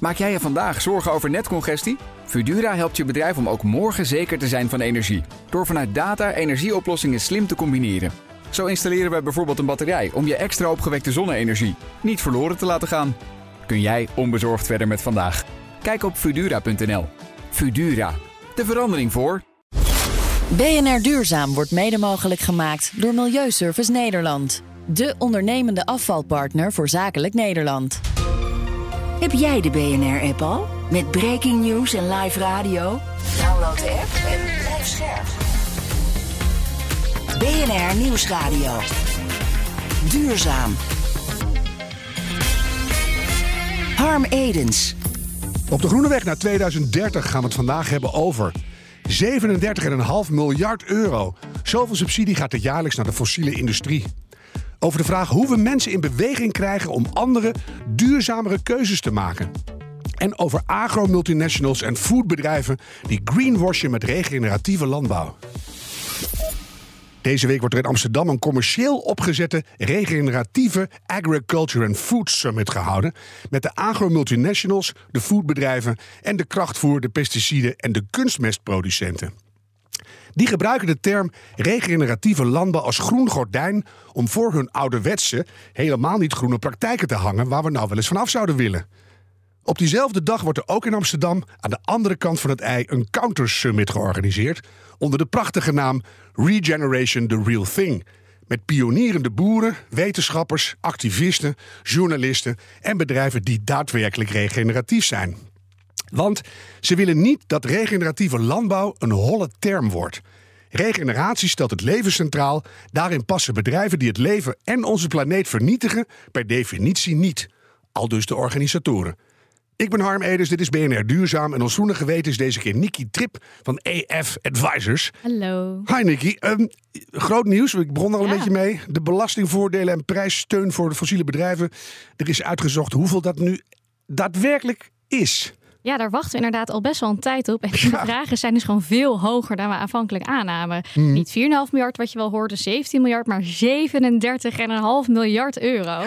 Maak jij je vandaag zorgen over netcongestie? Fudura helpt je bedrijf om ook morgen zeker te zijn van energie. Door vanuit data energieoplossingen slim te combineren. Zo installeren we bijvoorbeeld een batterij om je extra opgewekte zonne-energie niet verloren te laten gaan. Kun jij onbezorgd verder met vandaag? Kijk op Fudura.nl. Fudura, de verandering voor. BNR Duurzaam wordt mede mogelijk gemaakt door Milieuservice Nederland. De ondernemende afvalpartner voor zakelijk Nederland. Heb jij de BNR-app al? Met breaking news en live radio? Download de app en blijf scherp. BNR Nieuwsradio. Duurzaam. Harm Edens. Op de Groene Weg naar 2030 gaan we het vandaag hebben over 37,5 miljard euro. Zoveel subsidie gaat er jaarlijks naar de fossiele industrie. Over de vraag hoe we mensen in beweging krijgen om andere, duurzamere keuzes te maken. En over agro-multinationals en foodbedrijven die greenwashen met regeneratieve landbouw. Deze week wordt er in Amsterdam een commercieel opgezette regeneratieve Agriculture and Food Summit gehouden. Met de agro-multinationals, de foodbedrijven en de krachtvoer, de pesticiden en de kunstmestproducenten. Die gebruiken de term regeneratieve landbouw als groen gordijn om voor hun ouderwetse, helemaal niet groene praktijken te hangen waar we nou wel eens vanaf zouden willen. Op diezelfde dag wordt er ook in Amsterdam aan de andere kant van het ei een counter summit georganiseerd onder de prachtige naam Regeneration the Real Thing. Met pionierende boeren, wetenschappers, activisten, journalisten en bedrijven die daadwerkelijk regeneratief zijn. Want ze willen niet dat regeneratieve landbouw een holle term wordt. Regeneratie stelt het leven centraal. Daarin passen bedrijven die het leven en onze planeet vernietigen per definitie niet. Al dus de organisatoren. Ik ben Harm Eders, dit is BNR Duurzaam. En ons groene geweten is deze keer Nikki Trip van EF Advisors. Hallo. Hi Nikki. Um, groot nieuws, ik begon al een beetje mee. De belastingvoordelen en prijssteun voor de fossiele bedrijven. Er is uitgezocht hoeveel dat nu daadwerkelijk is. Ja, daar wachten we inderdaad al best wel een tijd op. En de Ja. vragen zijn dus gewoon veel hoger dan we aanvankelijk aannamen. Mhm. Niet 4,5 miljard wat je wel hoorde, 17 miljard, maar 37,5 miljard euro.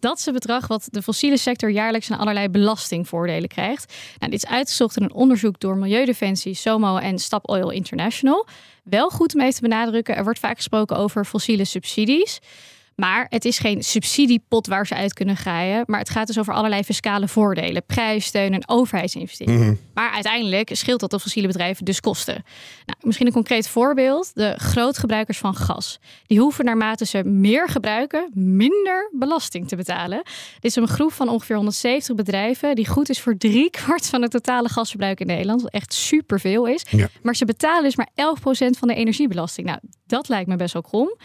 Dat is het bedrag wat de fossiele sector jaarlijks aan allerlei belastingvoordelen krijgt. Nou, dit is uitgezocht in een onderzoek door Milieudefensie, SOMO en Stap Oil International. Wel goed om even te benadrukken, er wordt vaak gesproken over fossiele subsidies. Maar het is geen subsidiepot waar ze uit kunnen graaien. Maar het gaat dus over allerlei fiscale voordelen, prijssteun en overheidsinvesteringen. Maar uiteindelijk scheelt dat de fossiele bedrijven dus kosten. Nou, misschien een concreet voorbeeld. De grootgebruikers van gas. Die hoeven naarmate ze meer gebruiken, minder belasting te betalen. Dit is een groep van ongeveer 170 bedrijven die goed is voor drie kwart van het totale gasverbruik in Nederland. Wat echt superveel is. Ja. Maar ze betalen dus maar 11% van de energiebelasting. Nou, dat lijkt me best wel krom.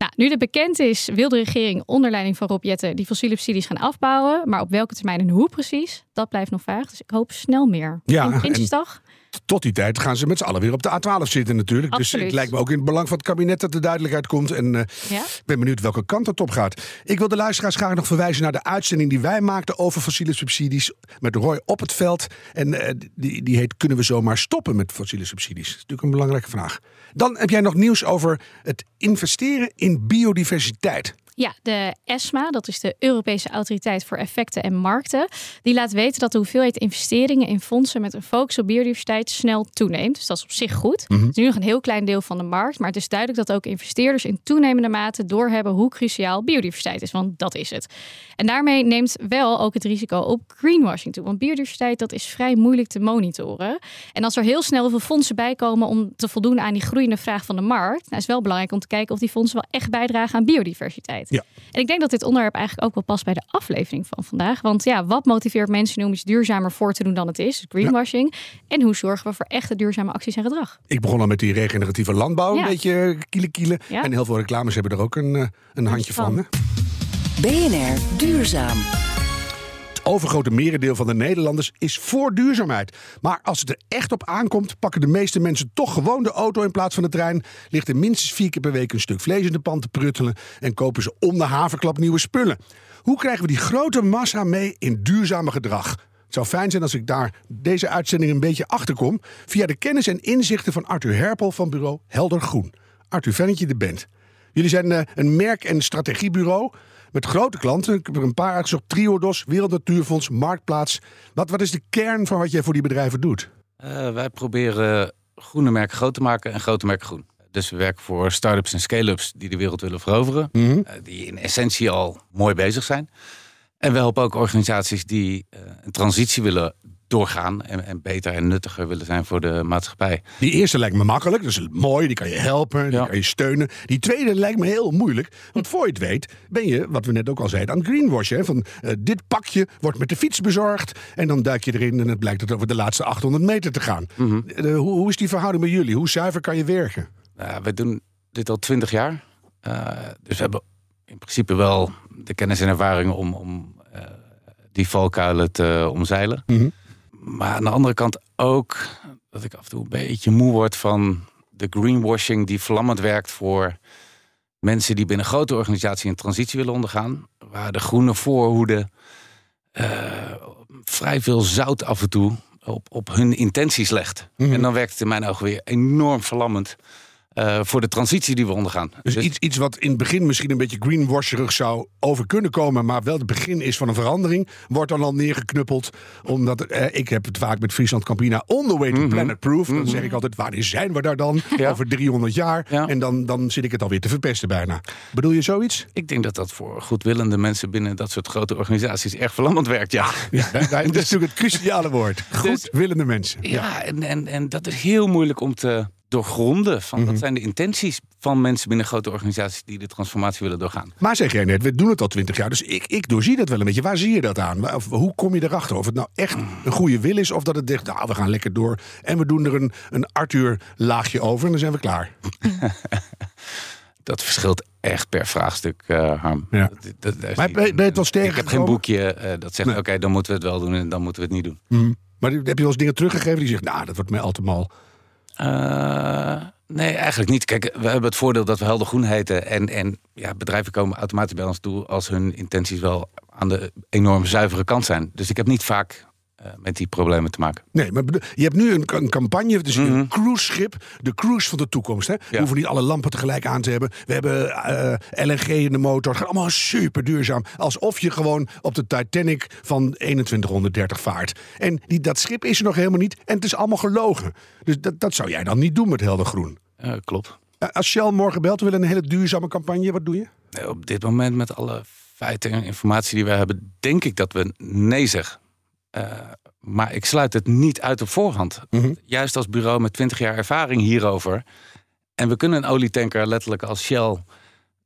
Nou, nu dit bekend is, wil de regering onder leiding van Rob Jetten die fossiele subsidies gaan afbouwen. Maar op welke termijn en hoe precies, dat blijft nog vaag. Dus ik hoop snel meer. Ja, En Prinsjesdag? Tot die tijd gaan ze met z'n allen weer op de A12 zitten natuurlijk. Dus het lijkt me ook in het belang van het kabinet dat de duidelijkheid komt. En eh, Ja? ik ben benieuwd welke kant het op gaat. Ik wil de luisteraars graag nog verwijzen naar de uitzending die wij maakten over fossiele subsidies. Met Roy op het veld. En eh, die, die heet Kunnen we zomaar stoppen met fossiele subsidies? Dat is natuurlijk een belangrijke vraag. Dan heb jij nog nieuws over het investeren in biodiversiteit. Ja, de ESMA, dat is de Europese Autoriteit voor Effecten en Markten, die laat weten dat de hoeveelheid investeringen in fondsen met een focus op biodiversiteit snel toeneemt. Dus dat is op zich goed. Het is nu nog een heel klein deel van de markt, maar het is duidelijk dat ook investeerders in toenemende mate doorhebben hoe cruciaal biodiversiteit is, want dat is het. En daarmee neemt wel ook het risico op greenwashing toe, want biodiversiteit dat is vrij moeilijk te monitoren. En als er heel snel veel fondsen bij komen om te voldoen aan die groeiende vraag van de markt, nou is het wel belangrijk om te kijken of die fondsen wel echt bijdragen aan biodiversiteit. Ja. En ik denk dat dit onderwerp eigenlijk ook wel past bij de aflevering van vandaag. Want ja, wat motiveert mensen nu om iets duurzamer voor te doen dan het is? Greenwashing. En hoe zorgen we voor echte duurzame acties en gedrag? Ik begon al met die regeneratieve landbouw, Ja. een beetje kielen kielen. Ja. En heel veel reclames hebben er ook een, eh, een handje van. van. hè? BNR Duurzaam. Overgrote merendeel van de Nederlanders is voor duurzaamheid. Maar als het er echt op aankomt, pakken de meeste mensen toch gewoon de auto in plaats van de trein. Ligt er minstens vier keer per week een stuk vlees in de pan te pruttelen. En kopen ze om de haverklap nieuwe spullen. Hoe krijgen we die grote massa mee in duurzame gedrag? Het zou fijn zijn als ik daar deze uitzending een beetje achter kom. Via de kennis en inzichten van Arthur Herpel van bureau Helder Groen. Arthur, fijn er bent. Jullie zijn eh, een merk- en strategiebureau. Met grote klanten. Ik heb er een paar uitgezocht. Triodos, Wereld Natuurfonds, Marktplaats. Wat, wat is de kern van wat jij voor die bedrijven doet? Uh, wij proberen groene merken groot te maken en grote merken groen. Dus we werken voor start-ups en scale-ups die de wereld willen veroveren. Mm -hmm. uh, die in essentie al mooi bezig zijn. En we helpen ook organisaties die uh, een transitie willen doorgaan en, en, beter en nuttiger willen zijn voor de maatschappij. Die eerste lijkt me makkelijk, dat is mooi, die kan je helpen, die ja. kan je steunen. Die tweede lijkt me heel moeilijk, want voor je het weet ben je, wat we net ook al zeiden, aan greenwashen. Hè? Van uh, dit pakje wordt met de fiets bezorgd en dan duik je erin en het blijkt het over de laatste 800 meter te gaan. Mm -hmm. uh, hoe, hoe, is die verhouding bij jullie? Hoe zuiver kan je werken? We doen dit al twintig jaar, uh, dus we hebben in principe wel de kennis en ervaring om, om die valkuilen te omzeilen. Mm -hmm. Maar aan de andere kant ook dat ik af en toe een beetje moe word van de greenwashing die vlammend werkt voor mensen die binnen grote organisaties een transitie willen ondergaan. Waar de groene voorhoede uh, vrij veel zout af en toe op, op hun intenties legt. Mm -hmm. En dan werkt het in mijn ogen weer enorm verlammend. Uh, voor de transitie die we ondergaan. Dus, dus, iets, iets wat in het begin misschien een beetje greenwasherig zou over kunnen komen, maar wel het begin is van een verandering, wordt dan al neergeknuppeld. Omdat eh, ik heb het vaak met Friesland Campina on the way to mm -hmm. planet proof. Dan mm -hmm. zeg ik altijd, wanneer zijn we daar dan? Ja. Over 300 jaar. Ja. En dan, dan zit ik het alweer te verpesten bijna. Bedoel je zoiets? Ik denk dat dat voor goedwillende mensen binnen dat soort grote organisaties erg verlammend werkt, ja. ja dat is natuurlijk het cruciale woord. Goedwillende mensen. Ja, en, en, en dat is heel moeilijk om te doorgronden. Van, Wat zijn de intenties van mensen binnen grote organisaties die de transformatie willen doorgaan? Maar zeg jij net, we doen het al twintig jaar, dus ik, ik doorzie dat wel een beetje. Waar zie je dat aan? Of, hoe kom je erachter? Of het nou echt een goede wil is, of dat het zegt, nou, we gaan lekker door en we doen er een, een Arthur-laagje over en dan zijn we klaar. dat verschilt echt per vraagstuk, uh, Harm. Ja. Dat, dat, maar ben, je het wel sterk Ik heb geen boekje uh, dat zegt, nee. oké, okay, dan moeten we het wel doen en dan moeten we het niet doen. Mm. Maar heb je wel eens dingen teruggegeven die zegt, nou, dat wordt mij al te mal. Uh, nee, eigenlijk niet. Kijk, we hebben het voordeel dat we helder groen heten. En, en ja, bedrijven komen automatisch bij ons toe als hun intenties wel aan de enorm zuivere kant zijn. Dus ik heb niet vaak met die problemen te maken. Nee, maar je hebt nu een, een campagne, is mm -hmm. een cruiseschip, de cruise van de toekomst. Hè? Ja. We hoeven niet alle lampen tegelijk aan te hebben. We hebben uh, LNG in de motor. Het gaat allemaal super duurzaam. Alsof je gewoon op de Titanic van 2130 vaart. En die, dat schip is er nog helemaal niet en het is allemaal gelogen. Dus dat, dat zou jij dan niet doen met Helder Groen. Uh, klopt. Als Shell morgen belt, wil een hele duurzame campagne, wat doe je? Nee, op dit moment met alle feiten en informatie die we hebben, denk ik dat we nee zeggen. Uh, maar ik sluit het niet uit op voorhand. Mm -hmm. Juist als bureau met 20 jaar ervaring hierover. En we kunnen een olietanker letterlijk als Shell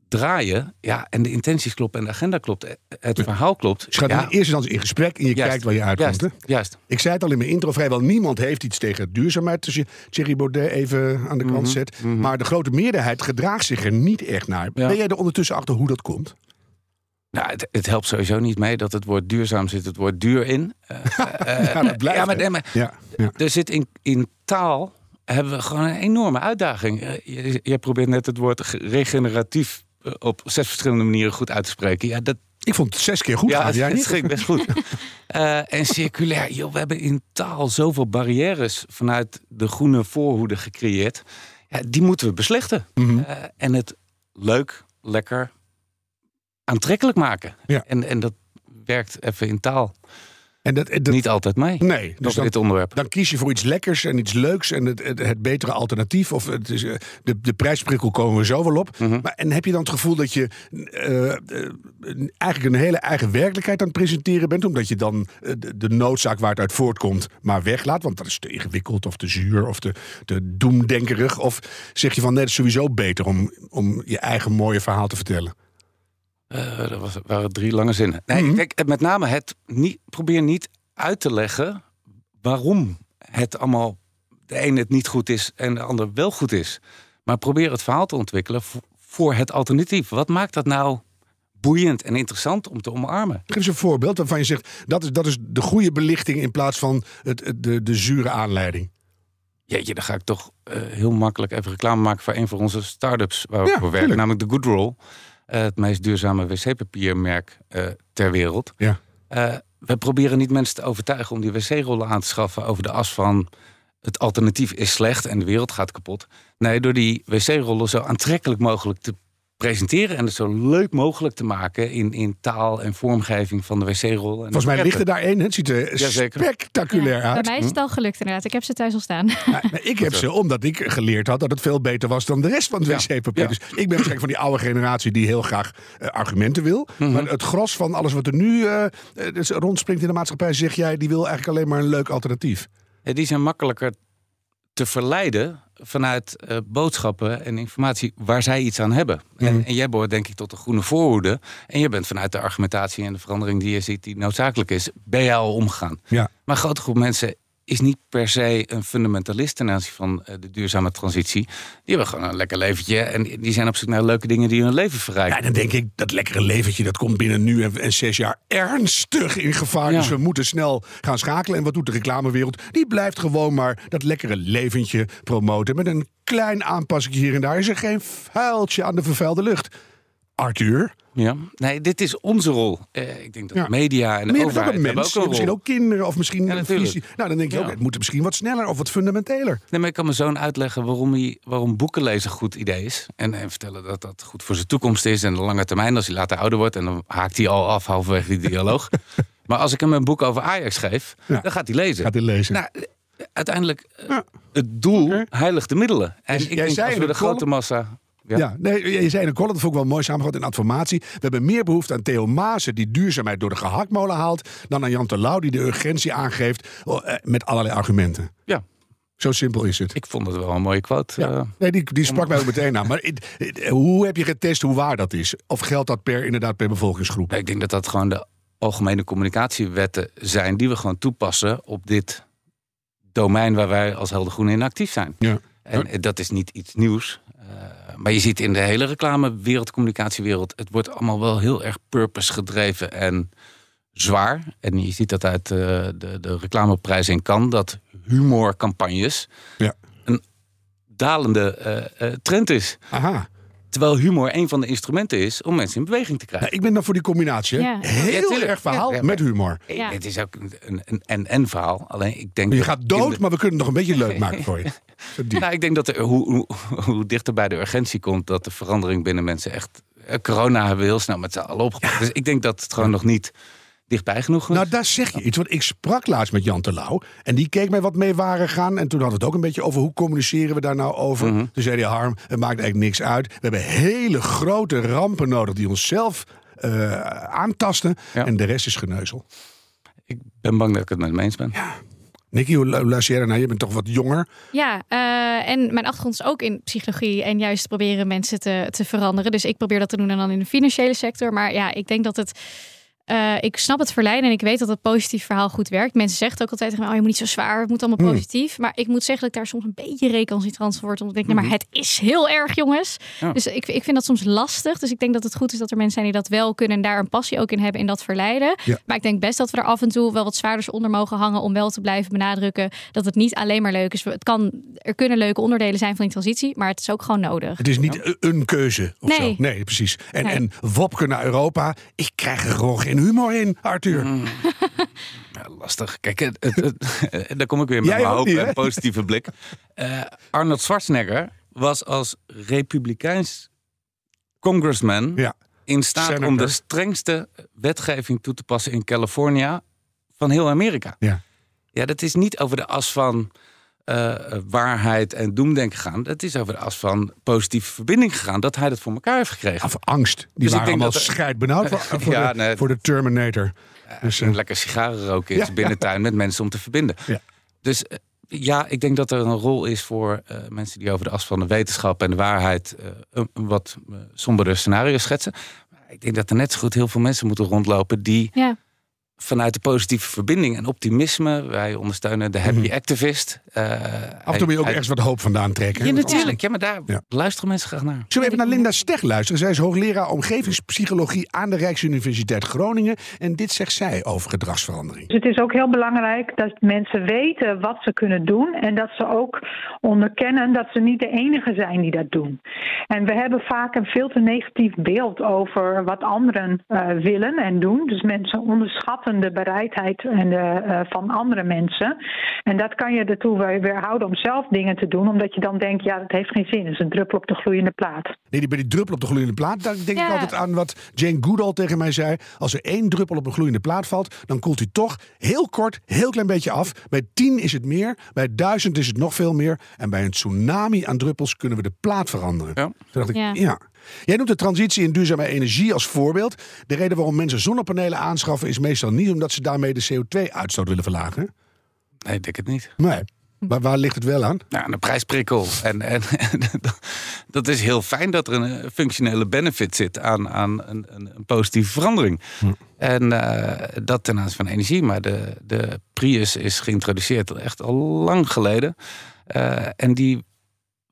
draaien. Ja, en de intenties kloppen en de agenda klopt. Het verhaal klopt. Dus je gaat ja. in eerste instantie in gesprek en je Juist. kijkt waar je uitkomt. Juist. Juist. Ik zei het al in mijn intro, vrijwel niemand heeft iets tegen duurzaamheid. Als je Thierry Baudet even aan de kant Mhm, zet. mhm. Maar de grote meerderheid gedraagt zich er niet echt naar. Ja. Ben jij er ondertussen achter hoe dat komt? Nou, het, het helpt sowieso niet mee dat het woord duurzaam zit het woord duur in. Eh, eh, Ja, dat blijft, ja, maar, hè? nee, maar Ja, ja. er zit in, in taal hebben we gewoon een enorme uitdaging. Eh, je, je probeert net het woord ge- regeneratief eh, op zes verschillende manieren goed uit te spreken. Ja, dat, Ik vond het zes keer goed ja, het, ging best goed. Eh, en circulair, joh, we hebben in taal zoveel barrières vanuit de groene voorhoede gecreëerd. Ja, die moeten we beslechten. Mhm. Eh, en het leuk, lekker, aantrekkelijk maken. Ja. En, en dat werkt even in taal En dat, dat, niet altijd mee. nee, dus dan, dit onderwerp. dan kies je voor iets lekkers en iets leuks en het, het, het betere alternatief. Of het is, eh, de, de prijsprikkel komen we zo wel op. Mhm. maar, en heb je dan het gevoel dat je eh, eh, eigenlijk een hele eigen werkelijkheid aan het presenteren bent? Omdat je dan de, de noodzaak waar het uit voortkomt maar weglaat. Want dat is te ingewikkeld of te zuur of te, te doemdenkerig. Of zeg je van nee, het is sowieso beter om, om je eigen mooie verhaal te vertellen. Eh, dat was, waren drie lange zinnen. Nee, Mhm. kijk, met name het niet, probeer niet uit te leggen waarom het allemaal de ene het niet goed is en de ander wel goed is. Maar probeer het verhaal te ontwikkelen voor, het alternatief. Wat maakt dat nou boeiend en interessant om te omarmen? Geef eens een voorbeeld waarvan je zegt dat is, dat is de goede belichting in plaats van het, het- de, de zure aanleiding. Jeetje, dan ga ik toch eh, heel makkelijk even reclame maken voor een van onze start-ups waar we Ja, voor werken, namelijk de Goodroll. Eh, het meest duurzame wc-papiermerk eh, ter wereld. Ja. Eh, we proberen niet mensen te overtuigen om die wc-rollen aan te schaffen over de as van het alternatief is slecht en de wereld gaat kapot. Nee, door die wc-rollen zo aantrekkelijk mogelijk te presenteren en het zo leuk mogelijk te maken in, in taal en vormgeving van de wc-rol. Volgens mij ligt er daar één. Het ziet er Jazeker. spectaculair Ja, uit. bij mij is het al gelukt inderdaad. Ik heb ze thuis al staan. Ja, maar ik heb ze omdat ik geleerd had dat het veel beter was dan de rest van het Ja. wc-papier. Ja. Dus ik ben waarschijnlijk van die oude generatie die heel graag eh, argumenten wil. Mhm. Maar het gros van alles wat er nu eh, eh, dus rondspringt in de maatschappij, zeg jij, die wil eigenlijk alleen maar een leuk alternatief. Ja, die zijn makkelijker te verleiden vanuit eh, boodschappen en informatie waar zij iets aan hebben. En, en jij behoort denk ik tot de groene voorhoede. En je bent vanuit de argumentatie en de verandering die je ziet die noodzakelijk is, ben jij al omgegaan. Ja. Maar een grote groep mensen is niet per se een fundamentalist ten aanzien van eh, de duurzame transitie. Die hebben gewoon een lekker leventje en die zijn op zoek naar leuke dingen die hun leven verrijken. Ja, dan denk ik, dat lekkere leventje, dat komt binnen nu en, en zes jaar ernstig in gevaar. Ja. Dus we moeten snel gaan schakelen. En wat doet de reclamewereld? Die blijft gewoon maar dat lekkere leventje promoten. Met een klein aanpassing hier en daar is er geen vuiltje aan de vervuilde lucht. Arthur, Ja, nee, dit is onze rol. Eh, ik denk dat Ja. media en de ook overheid hebben mens, ook een misschien ook kinderen of misschien Ja, een visie. Nou, dan denk je Ja. ook, het moet misschien wat sneller of wat fundamenteler. Nee, maar ik kan mijn zoon uitleggen waarom, hij, waarom boeken lezen een goed idee is. En, en vertellen dat dat goed voor zijn toekomst is. En de lange termijn, als hij later ouder wordt. En dan haakt hij al af halverwege die dialoog. maar als ik hem een boek over Ajax geef, dan gaat hij lezen. Gaat hij lezen. Nou, eh, uiteindelijk, eh, het doel Oké. heiligt de middelen. En Dus ik denk als we de grote massa... Ja. Ja, nee, je zei in een column, dat vond ik wel mooi samengevat in adformatie. We hebben meer behoefte aan Theo Maassen die duurzaamheid door de gehaktmolen haalt... dan aan Jan Terlouw die de urgentie aangeeft oh, eh, met allerlei argumenten. Ja. Zo simpel is het. Ik vond het wel een mooie quote. Ja. eh. Nee, die, die sprak mij ook meteen aan. Maar it- it- hoe heb je getest hoe waar dat is? Of geldt dat per, inderdaad per bevolkingsgroep? Ik denk dat dat gewoon de algemene communicatiewetten zijn... die we gewoon toepassen op dit domein waar wij als Helder Groen in actief zijn. Ja. En eh, dat is niet iets nieuws. Eh, maar je ziet in de hele reclamewereld, communicatiewereld... het wordt allemaal wel heel erg purpose gedreven en zwaar. En je ziet dat uit eh, de, de reclameprijs in Cannes... dat humorcampagnes Ja. een dalende eh, trend is. Aha. Terwijl humor een van de instrumenten is om mensen in beweging te krijgen. Nou, ik ben dan voor die combinatie. hè. Ja. Heel Ja, erg verhaal Ja, met humor. Ja. Het is ook een- een en-en verhaal. Alleen ik denk. Je gaat dood, kinder- maar we kunnen het nog een beetje leuk maken voor je. Nou, ik denk dat er, hoe, hoe, hoe dichter bij de urgentie komt, dat de verandering binnen mensen echt. eh, Corona hebben we heel snel met z'n allen opgepakt. Dus ik denk dat het gewoon nog niet dichtbij genoeg. Nou, daar zeg je iets. Want ik sprak laatst met Jan Terlouw. En die keek mij wat mee waren gaan. En toen hadden we het ook een beetje over hoe communiceren we daar nou over. Mhm. Toen zei hij, Harm, het maakt eigenlijk niks uit. We hebben hele grote rampen nodig die onszelf eh aantasten. Ja. En de rest is geneuzel. ik ben bang dat ik het met hem eens ben. Nicky, hoe lu- luister jij ernaar? Je bent toch wat jonger? Ja, eh, en mijn achtergrond is ook in psychologie en juist proberen mensen te, te veranderen. Dus ik probeer dat te doen en dan in de financiële sector. Maar ja, ik denk dat het. Eh, ik snap het verleiden en ik weet dat het positief verhaal goed werkt. Mensen zeggen ook altijd tegen mij, oh, je moet niet zo zwaar, het moet allemaal Hmm. positief. Maar ik moet zeggen dat ik daar soms een beetje recalcitrant van word. Omdat ik denk, nee, maar het is heel erg, jongens. Ja. Dus ik, ik vind dat soms lastig. Dus ik denk dat het goed is dat er mensen zijn die dat wel kunnen en daar een passie ook in hebben in dat verleiden. Ja. Maar ik denk best dat we er af en toe wel wat zwaarders onder mogen hangen om wel te blijven benadrukken dat het niet alleen maar leuk is. Het kan, er kunnen leuke onderdelen zijn van die transitie, maar het is ook gewoon nodig. Het is niet een- een keuze of Nee. zo. Nee, precies. En, Nee. en Wopke naar Europa. Ik krijg er gewoon geen humor in, Arthur. Mm. Ja, lastig. Kijk, het, het, het- daar kom ik weer met Jij mijn hoop niet, en positieve blik. Eh, Arnold Schwarzenegger was als republikeins congressman Ja. in staat Senator. om de strengste wetgeving toe te passen in California van heel Amerika. Ja. Ja, dat is niet over de as van eh, waarheid en doemdenken gegaan. Dat is over de as van positieve verbinding gegaan. Dat hij dat voor elkaar heeft gekregen. Of angst. Die Dus ik waren denk allemaal dat er- scheidbenauwd voor, voor, Ja, de, nee. voor de Terminator. Dus, eh, een lekker sigaren roken in Ja, zijn binnentuin met mensen om te verbinden. Ja. Dus eh, ja, ik denk dat er een rol is voor eh, mensen die over de as van de wetenschap en de waarheid eh, een, een wat uh, sombere scenario schetsen. Maar ik denk dat er net zo goed heel veel mensen moeten rondlopen die Ja, vanuit de positieve verbinding en optimisme, wij ondersteunen de happy activist. eh, Mhm. af en toe moet je ook hij- ergens wat hoop vandaan trekken. Ja, natuurlijk. Ja, maar daar Ja. luisteren mensen graag naar. Zullen we even naar Linda Steg luisteren? Zij is hoogleraar omgevingspsychologie aan de Rijksuniversiteit Groningen. En dit zegt zij over gedragsverandering. Dus het is ook heel belangrijk dat mensen weten wat ze kunnen doen en dat ze ook onderkennen dat ze niet de enige zijn die dat doen. En we hebben vaak een veel te negatief beeld over wat anderen eh, willen en doen. Dus mensen onderschatten omvattende bereidheid en de, eh, van andere mensen. En dat kan je ertoe weer- weerhouden om zelf dingen te doen, omdat je dan denkt, ja, dat heeft geen zin. Het is een druppel op de gloeiende plaat. Nee, die bij die druppel op de gloeiende plaat. Daar denk ik altijd aan wat Jane Goodall tegen mij zei. Als er één druppel op een gloeiende plaat valt, dan koelt hij toch heel kort, heel klein beetje af. Bij tien is het meer, bij duizend is het nog veel meer. En bij een tsunami aan druppels kunnen we de plaat veranderen. Ja. Toen dacht ik, ja. Ja. Jij noemt de transitie in duurzame energie als voorbeeld. De reden waarom mensen zonnepanelen aanschaffen is meestal niet omdat ze daarmee de CO2-uitstoot willen verlagen. Nee, ik denk het niet. Nee. Maar waar ligt het wel aan? Nou, een prijsprikkel. En, en, dat is heel fijn dat er een eh, functionele benefit zit aan, aan een, een, positieve verandering. En eh, dat ten aanzien van energie. Maar de, de Prius is geïntroduceerd echt al lang geleden. Eh, en die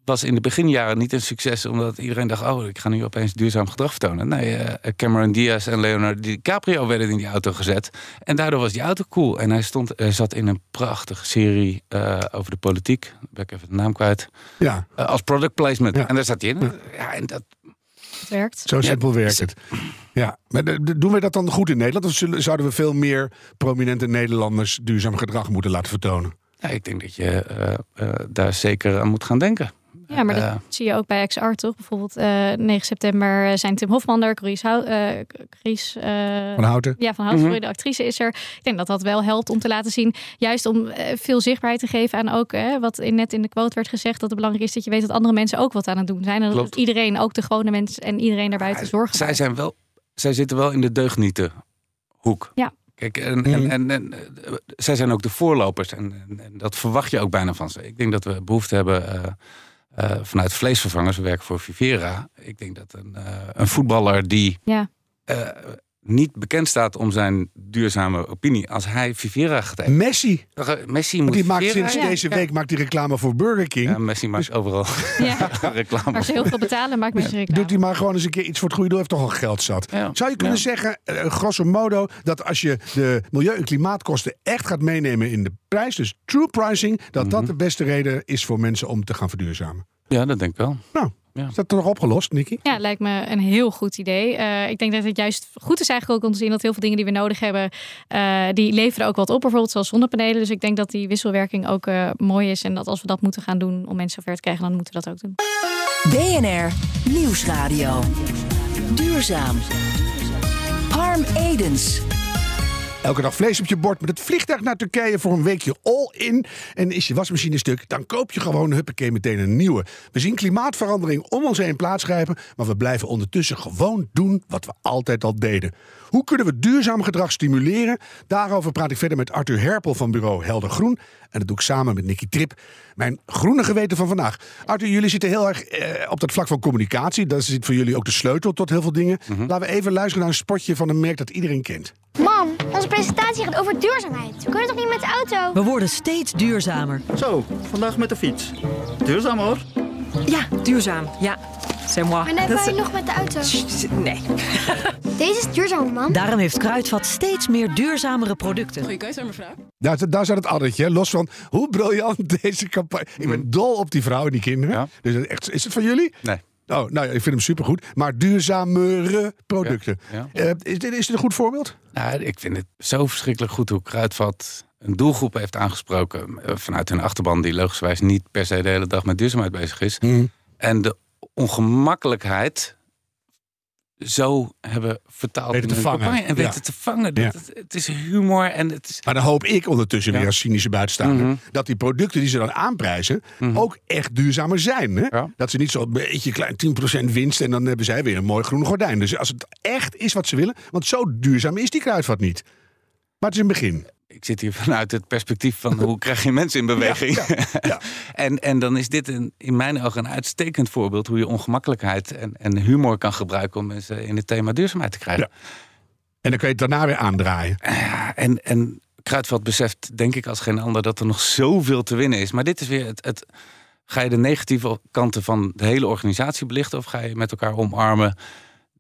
was in de beginjaren niet een succes, omdat iedereen dacht: Oh, ik ga nu opeens duurzaam gedrag vertonen. Nee, eh, Cameron Diaz en Leonardo DiCaprio werden in die auto gezet. En daardoor was die auto cool. En hij stond, hij zat in een prachtige serie eh, over de politiek. Ben ik even de naam kwijt. Ja, Eh, als product placement. Ja. En daar zat hij in. Ja, en dat, Het werkt. zo simpel werkt het. Ja, maar doen we dat dan goed in Nederland? Of zullen- zouden we veel meer prominente Nederlanders duurzaam gedrag moeten laten vertonen? ja, ik denk dat je eh, eh, daar zeker aan moet gaan denken. Ja, maar dat Eh, zie je ook bij XR toch? Bijvoorbeeld eh 9 september zijn Tim Hofman er, Chris, Hou, eh, Chris eh, Van Houten? Ja, van Hout, Mhm. de actrice is er. Ik denk dat dat wel helpt om te laten zien, juist om eh, veel zichtbaarheid te geven aan ook, hè, wat in, net in de quote werd gezegd, dat het belangrijk is dat je weet dat andere mensen ook wat aan het doen zijn. En dat Klopt. iedereen, ook de gewone mensen en iedereen daarbuiten zorgen. zij, zijn wel, zij zitten wel in de deugnieten hoek. Ja. Kijk, en, en, en, en, eh, zij zijn ook de voorlopers. En, en, en dat verwacht je ook bijna van ze. Ik denk dat we behoefte hebben eh, eh, vanuit vleesvervangers. We werken voor Vivera. Ik denk dat een, eh, een voetballer die Ja. Niet bekend staat om zijn duurzame opinie. Als hij Vivera gaat eten. Messi. Messi Want moet die maakt Vivera- sinds Ja. deze week maakt die reclame voor Burger King. Ja, Messi maakt overal Ja. reclame. Als ze heel veel betalen, maakt me reclame. Doet hij maar gewoon eens een keer iets voor het goede doel. Heeft toch al geld zat. Ja. Zou je kunnen Ja. zeggen, eh, grosso modo, dat als je de milieu- en klimaatkosten echt gaat meenemen in de prijs, dus true pricing, dat Mhm. dat de beste reden is voor mensen om te gaan verduurzamen? Ja, dat denk ik wel. Nou, Ja. is dat toch opgelost, Nicky? Ja, lijkt me een heel goed idee. Eh, ik denk dat het juist goed is eigenlijk ook om te zien dat heel veel dingen die we nodig hebben, eh, die leveren ook wat op, bijvoorbeeld zoals zonnepanelen. Dus ik denk dat die wisselwerking ook eh, mooi is en dat als we dat moeten gaan doen om mensen zover te krijgen, dan moeten we dat ook doen. BNR Nieuwsradio. Duurzaam. Harm Edens. Elke dag vlees op je bord met het vliegtuig naar Turkije voor een weekje all in. En is je wasmachine stuk, dan koop je gewoon huppakee meteen een nieuwe. We zien klimaatverandering om ons heen plaatsgrijpen, maar we blijven ondertussen gewoon doen wat we altijd al deden. Hoe kunnen we duurzaam gedrag stimuleren? Daarover praat ik verder met Arthur Herpel van bureau Helder Groen. En dat doe ik samen met Nicky Trip, mijn groene geweten van vandaag. Arthur, jullie zitten heel erg eh, op dat vlak van communicatie. Dat zit voor jullie ook de sleutel tot heel veel dingen. Laten we even luisteren naar een spotje van een merk dat iedereen kent. Mam, onze presentatie gaat over duurzaamheid. We kunnen toch niet met de auto? We worden steeds duurzamer. Zo, vandaag met de fiets. Duurzaam hoor. Ja, duurzaam. Ja, c'est moi. Wanneer Dat ga je nog met de auto? Nee. Deze is duurzaam, mam. Daarom heeft Kruidvat steeds meer duurzamere producten. Goeie keuze, mevrouw. Daar, daar zat het addertje, los van hoe briljant deze campagne. Ik ben dol op die vrouw en die kinderen. Ja. Dus dat is echt, is het van jullie? Nee. Oh, nou, ja, ik vind hem supergoed. Maar duurzamere producten. Ja, Eh, is, dit, is dit een goed voorbeeld? Nou, ik vind het zo verschrikkelijk goed hoe Kruidvat een doelgroep heeft aangesproken. eh, Vanuit hun achterban, die logischerwijs niet per se de hele dag met duurzaamheid bezig is. En de ongemakkelijkheid zo hebben vertaald Weten te vangen. En Ja. weten te vangen. Dat, Ja. het, het is humor en het is... Maar dan hoop ik ondertussen Ja. weer als cynische buitenstaander... Mhm. dat die producten die ze dan aanprijzen ook echt duurzamer zijn. Hè? Dat ze niet zo'n beetje klein 10% winst... en dan hebben zij weer een mooi groen gordijn. Dus als het echt is wat ze willen... want zo duurzaam is die kruidvat niet. Maar het is een begin. Ik zit hier vanuit het perspectief van hoe krijg je mensen in beweging. Ja, ja. en, en dan is dit een, in mijn ogen een uitstekend voorbeeld... hoe je ongemakkelijkheid en, en humor kan gebruiken... om mensen in het thema duurzaamheid te krijgen. En dan kun je het daarna weer aandraaien. Ja, en, en Kruidvat beseft, denk ik als geen ander, dat er nog zoveel te winnen is. Maar dit is weer het, het. Ga je de negatieve kanten van de hele organisatie belichten? Of ga je met elkaar omarmen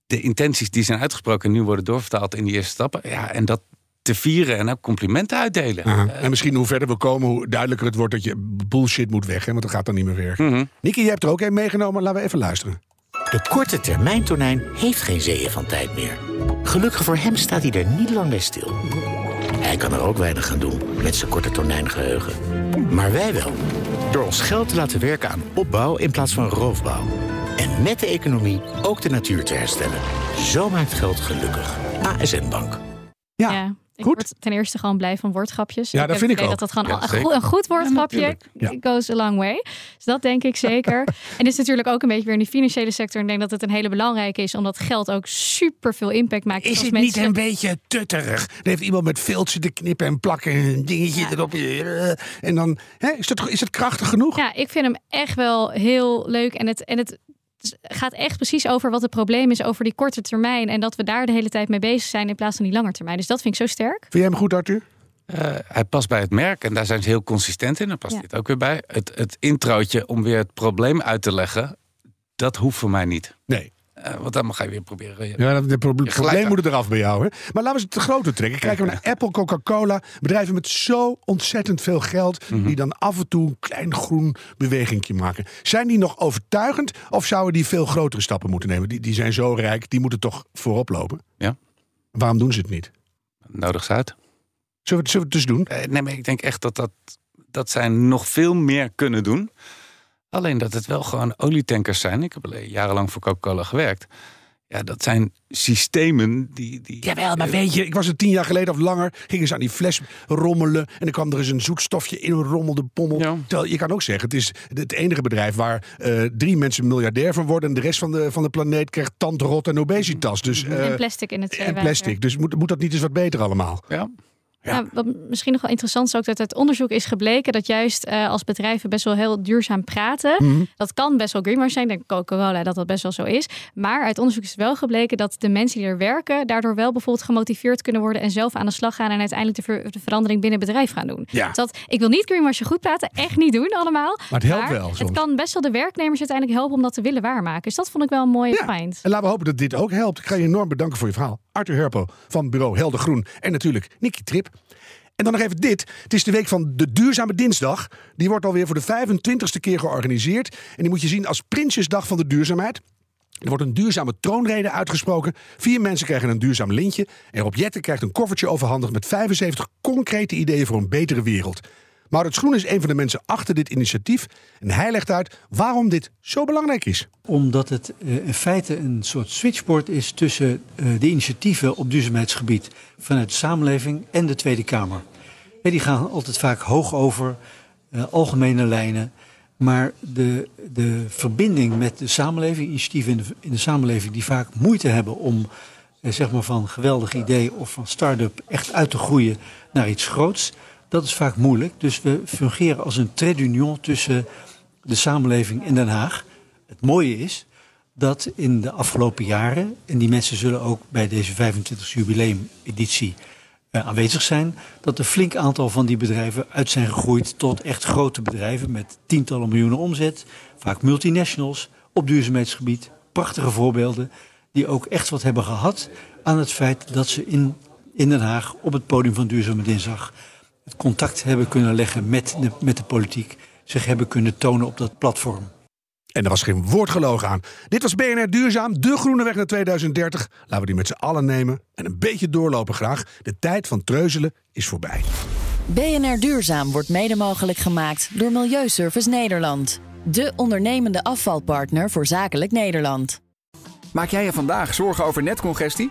de intenties die zijn uitgesproken en nu worden doorvertaald in die eerste stappen? Ja, en dat te vieren en ook complimenten uitdelen. Aha. En misschien hoe verder we komen, hoe duidelijker het wordt dat je bullshit moet weg. Hè, want dat gaat dan niet meer werken. Mhm. Nicky, je hebt er ook een meegenomen. Laten we even luisteren. De korte termijn tonijn heeft geen zeeën van tijd meer. Gelukkig voor hem staat hij er niet lang bij stil. Hij kan er ook weinig aan doen met zijn korte tonijngeheugen. Maar wij wel. Door ons geld te laten werken aan opbouw in plaats van roofbouw. En met de economie ook de natuur te herstellen. Zo maakt geld gelukkig. ASN Bank. Ja. Ik word ten eerste gewoon blij van woordgrapjes. Ja, dat heb vind ik ook. Dat dat gewoon Ja, een, goed, een goed woordgrapje. Ja. goes a long way. Dus dat denk ik zeker. en dit is natuurlijk ook een beetje weer in de financiële sector. En ik denk dat het een hele belangrijke is, omdat geld ook super veel impact maakt. Is Als het mensen... niet een beetje tutterig? Dan heeft iemand met viltje te knippen en plakken en een dingetje erop. eh, En dan hè, is, het, is het krachtig genoeg? Ja, ik vind hem echt wel heel leuk. En het, en het gaat echt precies over wat het probleem is over die korte termijn. En dat we daar de hele tijd mee bezig zijn in plaats van die lange termijn. Dus dat vind ik zo sterk. Vind jij hem goed, Arthur? Eh, hij past bij het merk en daar zijn ze heel consistent in. Daar past Ja. dit ook weer bij. Het, het introotje om weer het probleem uit te leggen, dat hoeft voor mij niet. Nee. Eh, want dan ga je weer proberen. je- Ja, dat proble- probleem moet eraf bij jou. Hè? Maar laten we het te groter trekken. Kijken we naar Apple, Coca-Cola. Bedrijven met zo ontzettend veel geld. Mhm. Die dan af en toe een klein groen bewegingje maken. Zijn die nog overtuigend? Of zouden die veel grotere stappen moeten nemen? Die, die zijn zo rijk, die moeten toch voorop lopen? Ja. Waarom doen ze het niet? Nodig ze uit. Zullen we, zullen we het dus doen? Eh, nee, maar ik denk echt dat, dat, dat zij nog veel meer kunnen doen. Alleen dat het wel gewoon olietankers zijn. Ik heb jarenlang voor Coca-Cola gewerkt. Ja, dat zijn systemen die... die Jawel, maar weet je, ik was er tien jaar geleden of langer. Gingen ze aan die fles rommelen. En dan kwam er eens een zoetstofje in een rommelde pommel. Terwijl je kan ook zeggen, het is het enige bedrijf waar eh, drie mensen miljardair van worden. En de rest van de, van de planeet krijgt tandrot en obesitas. Dus, eh, en plastic in het en plastic. Dus moet, moet dat niet eens wat beter allemaal? Ja. Ja. wat misschien nog wel interessant is ook dat uit onderzoek is gebleken dat juist eh, als bedrijven best wel heel duurzaam praten. Mhm. Dat kan best wel greenwash zijn. Ik denk Coca-Cola dat dat best wel zo is. Maar uit onderzoek is wel gebleken dat de mensen die er werken daardoor wel bijvoorbeeld gemotiveerd kunnen worden en zelf aan de slag gaan en uiteindelijk de, ver- de verandering binnen het bedrijf gaan doen. Ja. Dus dat, ik wil niet greenwashen goed praten, echt niet doen allemaal. Maar het helpt wel Het kan best wel de werknemers uiteindelijk helpen om dat te willen waarmaken. Dus dat vond ik wel een mooie find. En laten we hopen dat dit ook helpt. Ik ga je enorm bedanken voor je verhaal. Arthur Herpo van bureau Helder Groen. En natuurlijk Nicky Trip. En dan nog even dit. Het is de week van de Duurzame Dinsdag. Die wordt alweer voor de 25ste keer georganiseerd. En die moet je zien als Prinsjesdag van de Duurzaamheid. Er wordt een duurzame troonrede uitgesproken. Vier mensen krijgen een duurzaam lintje. En Rob Jetten krijgt een koffertje overhandigd met 75 concrete ideeën voor een betere wereld. Maurits Groen is een van de mensen achter dit initiatief. En hij legt uit waarom dit zo belangrijk is. Omdat het eh, in feite een soort switchboard is tussen eh, de initiatieven op duurzaamheidsgebied vanuit de samenleving en de Tweede Kamer. Die gaan altijd vaak hoog over, eh, algemene lijnen. Maar de, de verbinding met de samenleving, initiatieven in de, in de samenleving die vaak moeite hebben om zeg maar van geweldig idee of van start-up echt uit te groeien naar iets groots, dat is vaak moeilijk. Dus we fungeren als een trait d'union tussen de samenleving in Den Haag. Het mooie is dat in de afgelopen jaren, en die mensen zullen ook bij deze 25 jubileumeditie eh, aanwezig zijn, dat een flink aantal van die bedrijven uit zijn gegroeid tot echt grote bedrijven met tientallen miljoenen omzet, vaak multinationals op duurzaamheidsgebied. Prachtige voorbeelden die ook echt wat hebben gehad aan het feit dat ze in, in Den Haag op het podium van Duurzame Dinsdag het contact hebben kunnen leggen met de, met de politiek, zich hebben kunnen tonen op dat platform. En er was geen woord gelogen aan. Dit was BNR Duurzaam, de groene weg naar 2030. Laten we die met z'n allen nemen en een beetje doorlopen graag. De tijd van treuzelen is voorbij. BNR Duurzaam wordt mede mogelijk gemaakt door Milieuservice Nederland. De ondernemende afvalpartner voor zakelijk Nederland. Maak jij je vandaag zorgen over netcongestie?